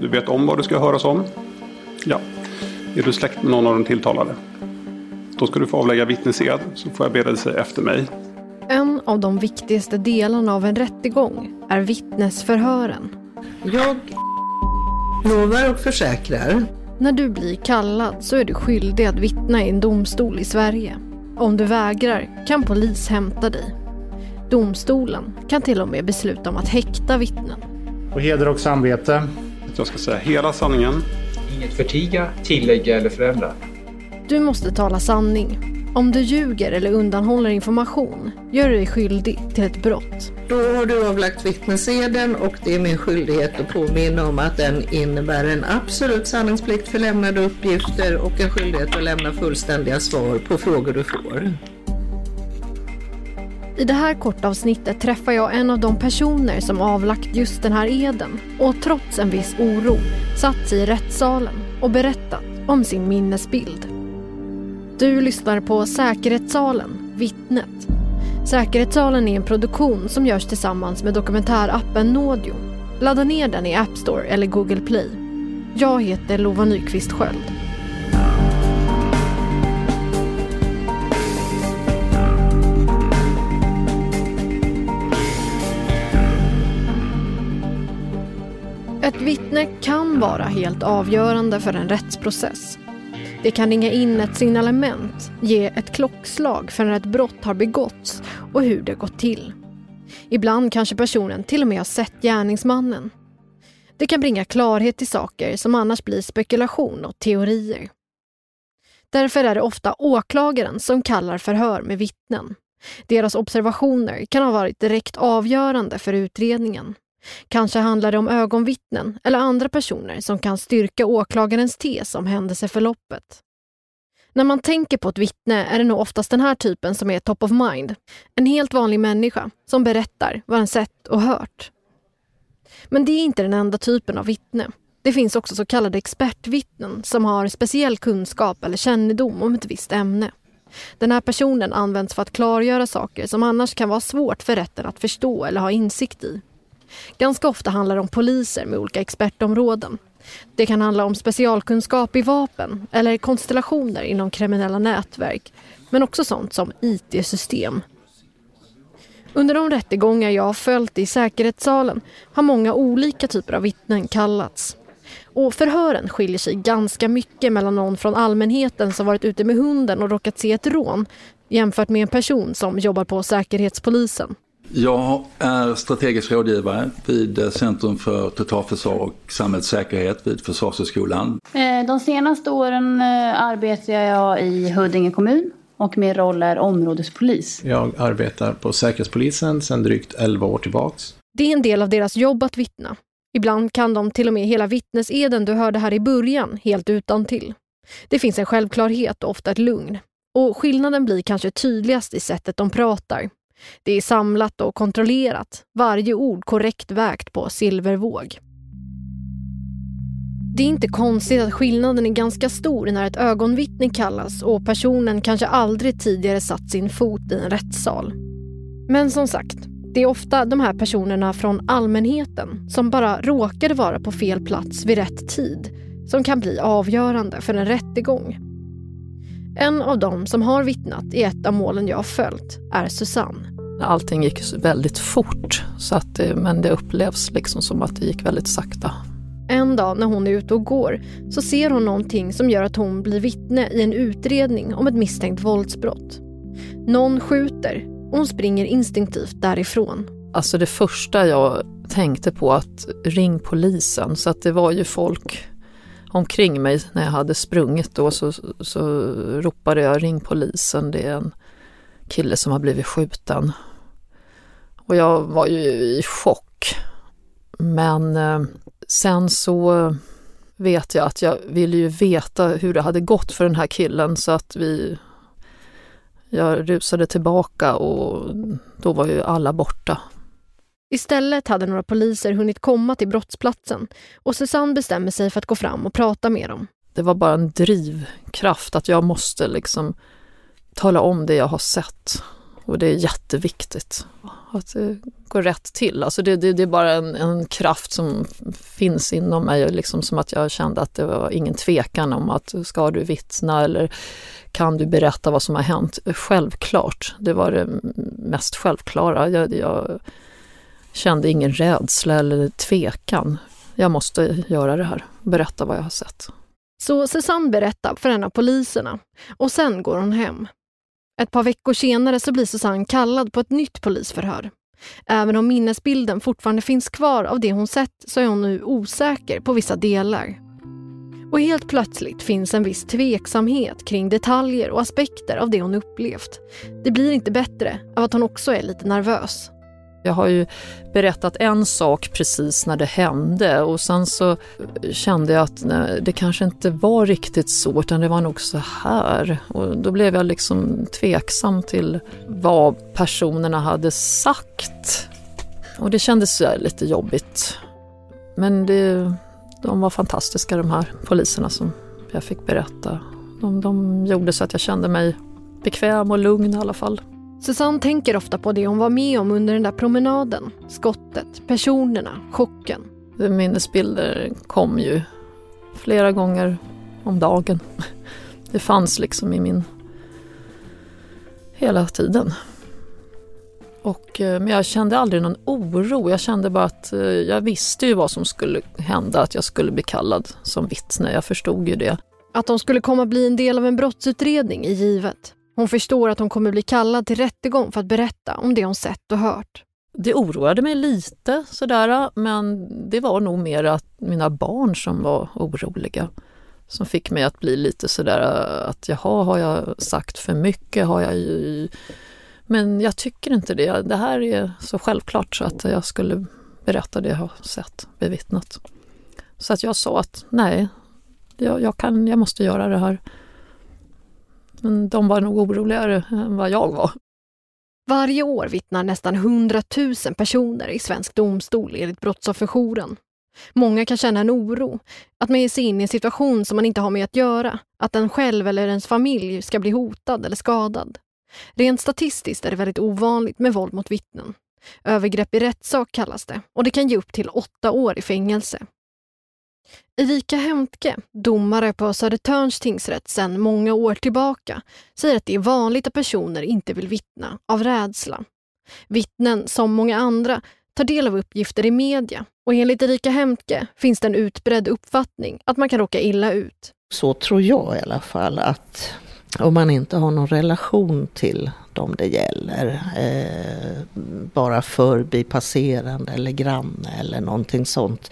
Du vet om vad du ska höras om? Ja. Är du släkt med någon av de tilltalade? Då ska du få avlägga vittnesed så får jag be dig säga efter mig. En av de viktigaste delarna av en rättegång är vittnesförhören. Jag lovar och försäkrar. När du blir kallad så är du skyldig att vittna i en domstol i Sverige. Om du vägrar kan polis hämta dig. Domstolen kan till och med besluta om att häkta vittnen. På heder och samvete. Att jag ska säga hela sanningen. Inget förtiga, tillägga eller förändra. Du måste tala sanning. Om du ljuger eller undanhåller information gör du dig skyldig till ett brott. Då har du avlagt vittneseden och det är min skyldighet att påminna om att den innebär en absolut sanningsplikt för lämnade uppgifter och en skyldighet att lämna fullständiga svar på frågor du får. I det här korta avsnittet träffar jag en av de personer som avlagt just den här eden och trots en viss oro satt sig i rättssalen och berättat om sin minnesbild. Du lyssnar på Säkerhetssalen, Vittnet. Säkerhetssalen är en produktion som görs tillsammans med dokumentärappen Nådio. Ladda ner den i App Store eller Google Play. Jag heter Lova Nyqvist Sköld. Ett vittne kan vara helt avgörande för en rättsprocess. Det kan ringa in ett signalement, ge ett klockslag för när ett brott har begåtts och hur det gått till. Ibland kanske personen till och med har sett gärningsmannen. Det kan bringa klarhet till saker som annars blir spekulation och teorier. Därför är det ofta åklagaren som kallar förhör med vittnen. Deras observationer kan ha varit direkt avgörande för utredningen. Kanske handlar det om ögonvittnen eller andra personer som kan styrka åklagarens tes om händelseförloppet. När man tänker på ett vittne är det nog oftast den här typen som är top of mind. En helt vanlig människa som berättar vad den sett och hört. Men det är inte den enda typen av vittne. Det finns också så kallade expertvittnen som har speciell kunskap eller kännedom om ett visst ämne. Den här personen används för att klargöra saker som annars kan vara svårt för rätten att förstå eller ha insikt i. Ganska ofta handlar det om poliser med olika expertområden. Det kan handla om specialkunskap i vapen eller konstellationer inom kriminella nätverk. Men också sånt som IT-system. Under de rättegångar jag har följt i säkerhetssalen har många olika typer av vittnen kallats. Och förhören skiljer sig ganska mycket mellan någon från allmänheten som varit ute med hunden och råkat se ett rån jämfört med en person som jobbar på Säkerhetspolisen. Jag är strategisk rådgivare vid Centrum för totalförsvar och samhällssäkerhet vid Försvarshögskolan. De senaste åren arbetar jag i Huddinge kommun och min roll är områdespolis. Jag arbetar på Säkerhetspolisen sedan drygt 11 år tillbaks. Det är en del av deras jobb att vittna. Ibland kan de till och med hela vittneseden du hörde här i början helt utan till. Det finns en självklarhet och ofta ett lugn. Och skillnaden blir kanske tydligast i sättet de pratar. Det är samlat och kontrollerat, varje ord korrekt vägt på silvervåg. Det är inte konstigt att skillnaden är ganska stor när ett ögonvittne kallas och personen kanske aldrig tidigare satt sin fot i en rättssal. Men som sagt, det är ofta de här personerna från allmänheten som bara råkade vara på fel plats vid rätt tid som kan bli avgörande för en rättegång. En av dem som har vittnat i ett av målen jag har följt är Susanne. Allting gick väldigt fort, så att, men det upplevs liksom som att det gick väldigt sakta. En dag när hon är ute och går så ser hon någonting som gör att hon blir vittne i en utredning om ett misstänkt våldsbrott. Någon skjuter och hon springer instinktivt därifrån. Alltså det första jag tänkte på att ring polisen så att det var ju folk omkring mig när jag hade sprungit då så, så ropade jag ring polisen, det är en kille som har blivit skjuten. Och jag var ju i chock. Men eh, sen så vet jag att jag ville ju veta hur det hade gått för den här killen så att vi jag rusade tillbaka och då var ju alla borta. Istället hade några poliser hunnit komma till brottsplatsen och Susanne bestämmer sig för att gå fram och prata med dem. Det var bara en drivkraft att jag måste liksom tala om det jag har sett. Och det är jätteviktigt att eh, det går rätt till. Alltså det, det, det är bara en, en, kraft som finns inom mig, liksom som att jag kände att det var ingen tvekan om att ska du vittna eller kan du berätta vad som har hänt? Självklart, det var det mest självklara. Jag, jag kände ingen rädsla eller tvekan. Jag måste göra det här, berätta vad jag har sett. Så Susanne berättar för en av poliserna och sen går hon hem. Ett par veckor senare så blir Susanne kallad på ett nytt polisförhör. Även om minnesbilden fortfarande finns kvar av det hon sett så är hon nu osäker på vissa delar. Och helt plötsligt finns en viss tveksamhet kring detaljer och aspekter av det hon upplevt. Det blir inte bättre av att hon också är lite nervös. Jag har ju berättat en sak precis när det hände och sen så kände jag att nej, det kanske inte var riktigt så utan det var nog så här. Och då blev jag liksom tveksam till vad personerna hade sagt. Och det kändes lite jobbigt. Men det, de var fantastiska de här poliserna som jag fick berätta. De, de gjorde så att jag kände mig bekväm och lugn i alla fall. Susanne tänker ofta på det hon var med om under den där promenaden. Skottet, personerna, chocken. Minnesbilder kom ju flera gånger om dagen. Det fanns liksom i min... hela tiden. Och, eh, men jag kände aldrig någon oro. Jag kände bara att eh, jag visste ju vad som skulle hända, att jag skulle bli kallad som vittne. Jag förstod ju det. Att de skulle komma bli en del av en brottsutredning är givet. Hon förstår att hon kommer bli kallad till rättegång för att berätta om det hon sett och hört. Det oroade mig lite sådär, men det var nog mer att mina barn som var oroliga. Som fick mig att bli lite sådär att jaha, har jag sagt för mycket? Har jag ju... Men jag tycker inte det. Det här är så självklart så att jag skulle berätta det jag har sett, bevittnat. Så att jag sa att nej, jag, jag, kan, jag måste göra det här. Men de var nog oroligare än vad jag var. Varje år vittnar nästan 100 000 personer i svensk domstol enligt Brottsofferjouren. Många kan känna en oro, att man ger sig in i en situation som man inte har med att göra, att en själv eller ens familj ska bli hotad eller skadad. Rent statistiskt är det väldigt ovanligt med våld mot vittnen. Övergrepp i rättssak kallas det och det kan ge upp till åtta år i fängelse. Erika Hemtke, domare på Södertörns tingsrätt sedan många år tillbaka, säger att det är vanligt att personer inte vill vittna av rädsla. Vittnen, som många andra, tar del av uppgifter i media och enligt Erika Hemtke finns det en utbredd uppfattning att man kan råka illa ut. Så tror jag i alla fall att om man inte har någon relation till dem det gäller, eh, bara förbipasserande eller granne eller någonting sånt,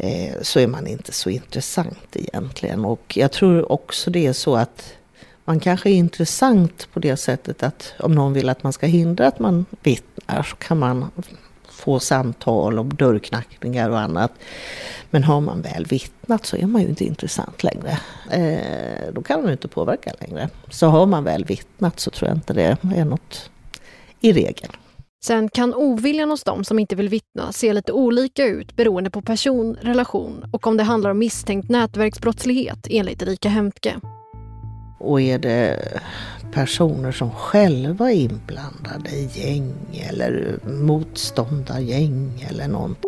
Eh, så är man inte så intressant egentligen. Och jag tror också det är så att man kanske är intressant på det sättet att om någon vill att man ska hindra att man vittnar så kan man få samtal och dörrknackningar och annat. Men har man väl vittnat så är man ju inte intressant längre. Eh, då kan man ju inte påverka längre. Så har man väl vittnat så tror jag inte det är något i regel. Sen kan oviljan hos dem som inte vill vittna se lite olika ut beroende på person, relation och om det handlar om misstänkt nätverksbrottslighet enligt Erika Hemtke. Och är det personer som själva är inblandade i gäng eller motståndargäng eller något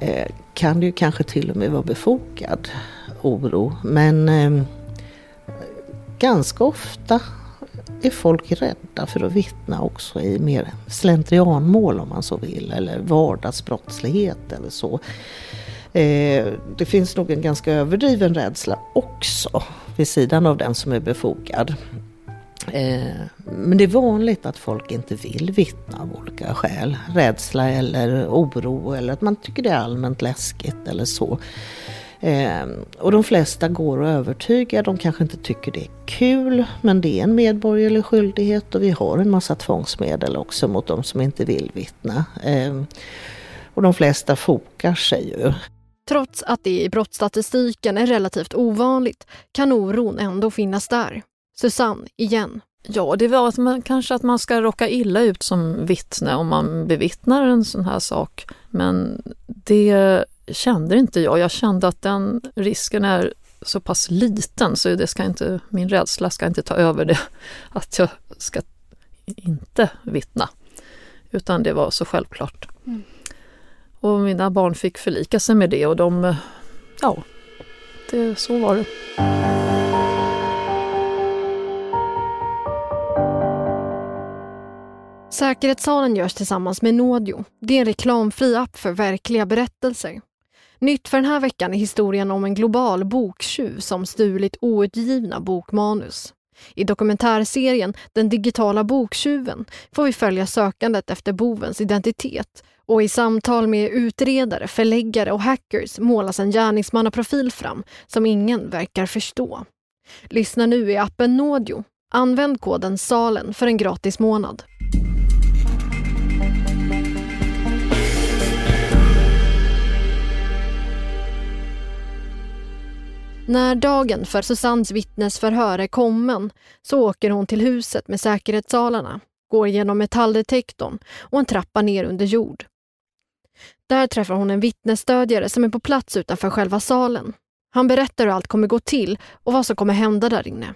Eh, kan det ju kanske till och med vara befogad oro. Men ehm, ganska ofta är folk rädda för att vittna också i mer slentrianmål om man så vill eller vardagsbrottslighet eller så. Eh, det finns nog en ganska överdriven rädsla också vid sidan av den som är befogad. Eh, men det är vanligt att folk inte vill vittna av olika skäl. Rädsla eller oro eller att man tycker det är allmänt läskigt eller så. Eh, och de flesta går att övertyga, de kanske inte tycker det är kul men det är en medborgerlig skyldighet och vi har en massa tvångsmedel också mot de som inte vill vittna. Eh, och de flesta fokar sig ju. Trots att det i brottsstatistiken är relativt ovanligt kan oron ändå finnas där. Susanne, igen. Ja, det var att man, kanske att man ska råka illa ut som vittne om man bevittnar en sån här sak. Men det kände inte jag. Jag kände att den risken är så pass liten så det ska inte, min rädsla ska inte ta över det att jag ska inte vittna. Utan det var så självklart. Mm. Och mina barn fick förlika sig med det och de, ja, det, så var det. Säkerhetssalen görs tillsammans med Nodio. Det är en reklamfri app för verkliga berättelser. Nytt för den här veckan är historien om en global boktjuv som stulit outgivna bokmanus. I dokumentärserien Den digitala boktjuven får vi följa sökandet efter bovens identitet och i samtal med utredare, förläggare och hackers målas en gärningsmannaprofil fram som ingen verkar förstå. Lyssna nu i appen Nodio. Använd koden SALEN för en gratis månad. När dagen för Susannes vittnesförhör är kommen så åker hon till huset med säkerhetssalarna, går genom metalldetektorn och en trappa ner under jord. Där träffar hon en vittnesstödjare som är på plats utanför själva salen. Han berättar hur allt kommer gå till och vad som kommer hända där inne.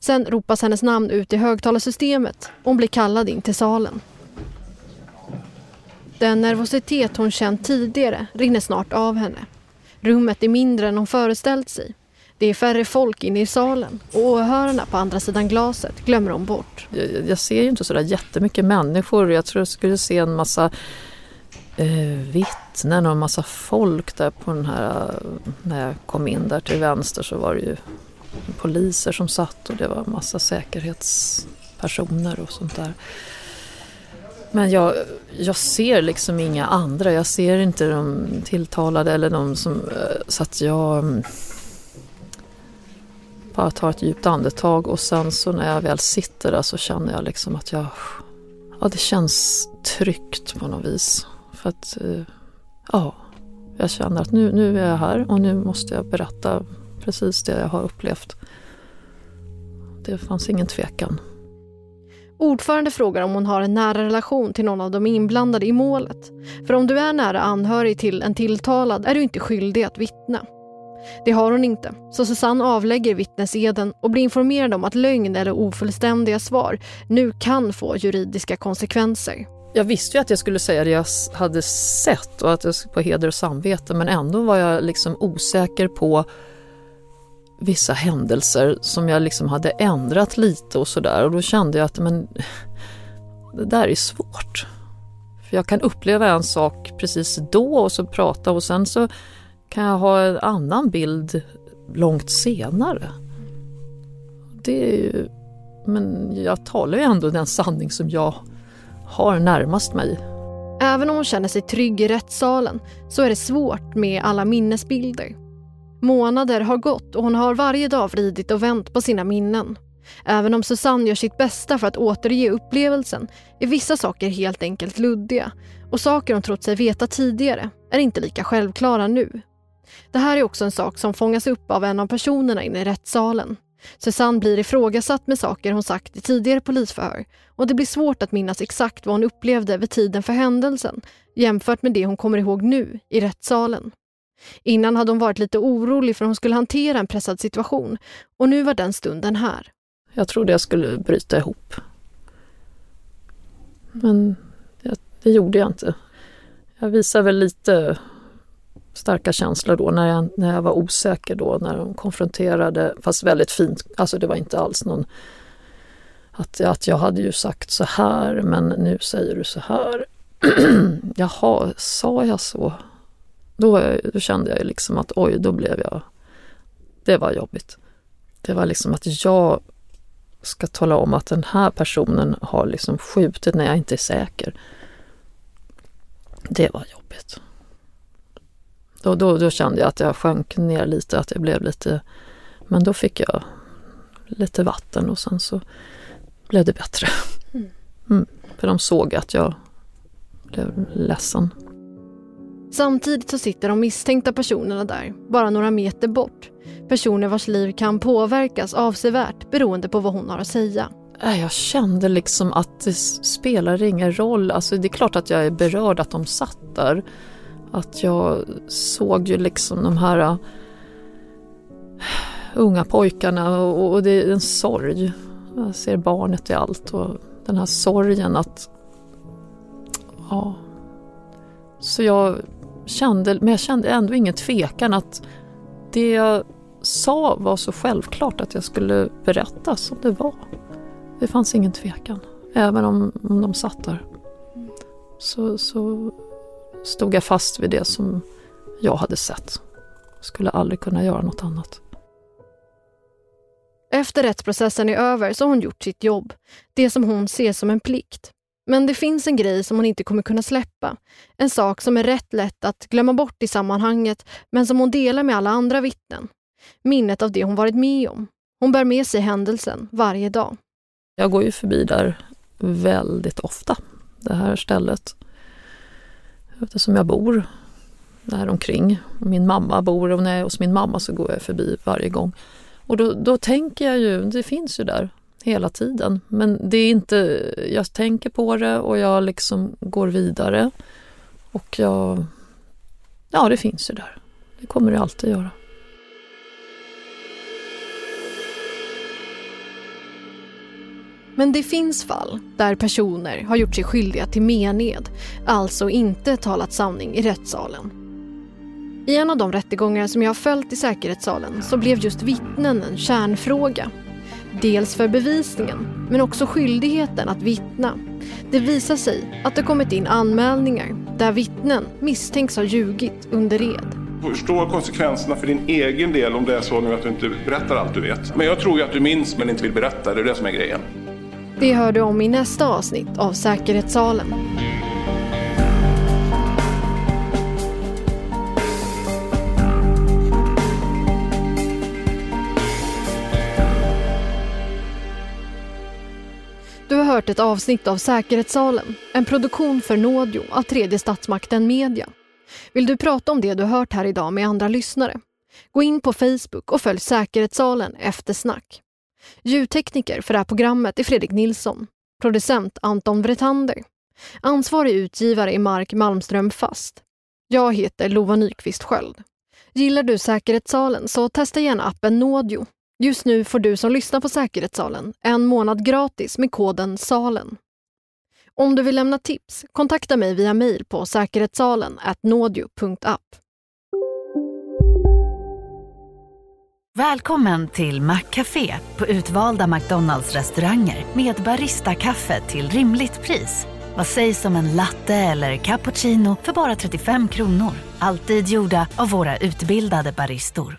Sen ropas hennes namn ut i högtalarsystemet och hon blir kallad in till salen. Den nervositet hon känt tidigare rinner snart av henne. Rummet är mindre än hon föreställt sig. Det är färre folk inne i salen och åhörarna på andra sidan glaset glömmer hon bort. Jag, jag ser ju inte sådär jättemycket människor. Jag tror jag skulle se en massa eh, vittnen och en massa folk där på den här... Eh, när jag kom in där till vänster så var det ju poliser som satt och det var en massa säkerhetspersoner och sånt där. Men jag, jag ser liksom inga andra. Jag ser inte de tilltalade eller de som... Eh, så att jag mm, bara tar ett djupt andetag och sen så när jag väl sitter där så känner jag liksom att jag... Ja, det känns tryggt på något vis. För att... Eh, ja, jag känner att nu, nu är jag här och nu måste jag berätta precis det jag har upplevt. Det fanns ingen tvekan. Ordförande frågar om hon har en nära relation till någon av de inblandade i målet. För om du är nära anhörig till en tilltalad är du inte skyldig att vittna. Det har hon inte, så Susanne avlägger vittneseden och blir informerad om att lögn eller ofullständiga svar nu kan få juridiska konsekvenser. Jag visste ju att jag skulle säga det jag hade sett och att jag på heder och samvete men ändå var jag liksom osäker på vissa händelser som jag liksom hade ändrat lite och sådär och då kände jag att men det där är svårt. För jag kan uppleva en sak precis då och så prata och sen så kan jag ha en annan bild långt senare. Det är ju, men jag talar ju ändå den sanning som jag har närmast mig. Även om hon känner sig trygg i rättssalen så är det svårt med alla minnesbilder. Månader har gått och hon har varje dag vridit och vänt på sina minnen. Även om Susanne gör sitt bästa för att återge upplevelsen är vissa saker helt enkelt luddiga och saker hon trott sig veta tidigare är inte lika självklara nu. Det här är också en sak som fångas upp av en av personerna inne i rättssalen. Susanne blir ifrågasatt med saker hon sagt i tidigare polisförhör och det blir svårt att minnas exakt vad hon upplevde vid tiden för händelsen jämfört med det hon kommer ihåg nu i rättssalen. Innan hade hon varit lite orolig för hon skulle hantera en pressad situation och nu var den stunden här. Jag trodde jag skulle bryta ihop. Men det gjorde jag inte. Jag visade väl lite starka känslor då när jag, när jag var osäker då när de konfronterade, fast väldigt fint, alltså det var inte alls någon att, att jag hade ju sagt så här men nu säger du så här. Jaha, sa jag så? Då, då kände jag liksom att oj, då blev jag... Det var jobbigt. Det var liksom att jag ska tala om att den här personen har liksom skjutit när jag inte är säker. Det var jobbigt. Då, då, då kände jag att jag sjönk ner lite, att jag blev lite... Men då fick jag lite vatten och sen så blev det bättre. Mm. Mm, för de såg att jag blev ledsen. Samtidigt så sitter de misstänkta personerna där, bara några meter bort. Personer vars liv kan påverkas avsevärt beroende på vad hon har att säga. Äh, jag kände liksom att det spelar ingen roll. Alltså det är klart att jag är berörd att de satt där. Att jag såg ju liksom de här uh, unga pojkarna och, och, det är en sorg. Jag ser barnet i allt och den här sorgen att... Ja. Så jag kände, men jag kände ändå ingen tvekan att det jag sa var så självklart att jag skulle berätta som det var. Det fanns ingen tvekan. Även om, om de satt där. Så, så stod jag fast vid det som jag hade sett. Skulle aldrig kunna göra något annat. Efter rättsprocessen är över så har hon gjort sitt jobb. Det som hon ser som en plikt. Men det finns en grej som hon inte kommer kunna släppa. En sak som är rätt lätt att glömma bort i sammanhanget men som hon delar med alla andra vittnen. Minnet av det hon varit med om. Hon bär med sig händelsen varje dag. Jag går ju förbi där väldigt ofta, det här stället. Eftersom jag bor där omkring. Min mamma bor och när jag är hos min mamma så går jag förbi varje gång. Och då, då tänker jag ju, det finns ju där hela tiden. Men det är inte, jag tänker på det och jag liksom går vidare. Och jag, ja det finns ju där. Det kommer det alltid göra. Men det finns fall där personer har gjort sig skyldiga till mened, alltså inte talat sanning i rättssalen. I en av de rättegångar som jag har följt i säkerhetssalen så blev just vittnen en kärnfråga. Dels för bevisningen, men också skyldigheten att vittna. Det visar sig att det kommit in anmälningar där vittnen misstänks ha ljugit under ed. Förstå konsekvenserna för din egen del om det är så nu att du inte berättar allt du vet. Men jag tror ju att du minns men inte vill berätta, det är det som är grejen. Det hör du om i nästa avsnitt av Säkerhetssalen. Hört ett avsnitt av Säkerhetssalen, en produktion för Nådio av tredje statsmakten Media. Vill du prata om det du hört här idag med andra lyssnare? Gå in på Facebook och följ Säkerhetssalen efter snack. Ljudtekniker för det här programmet är Fredrik Nilsson. Producent Anton Vretander. Ansvarig utgivare är Mark Malmström Fast. Jag heter Lova Nyqvist Sköld. Gillar du Säkerhetssalen så testa gärna appen Nådio. Just nu får du som lyssnar på Säkerhetssalen en månad gratis med koden SALEN. Om du vill lämna tips, kontakta mig via mejl på säkerhetssalen nådio.app. Välkommen till Maccafé på utvalda McDonalds restauranger med Baristakaffe till rimligt pris. Vad sägs om en latte eller cappuccino för bara 35 kronor? Alltid gjorda av våra utbildade baristor.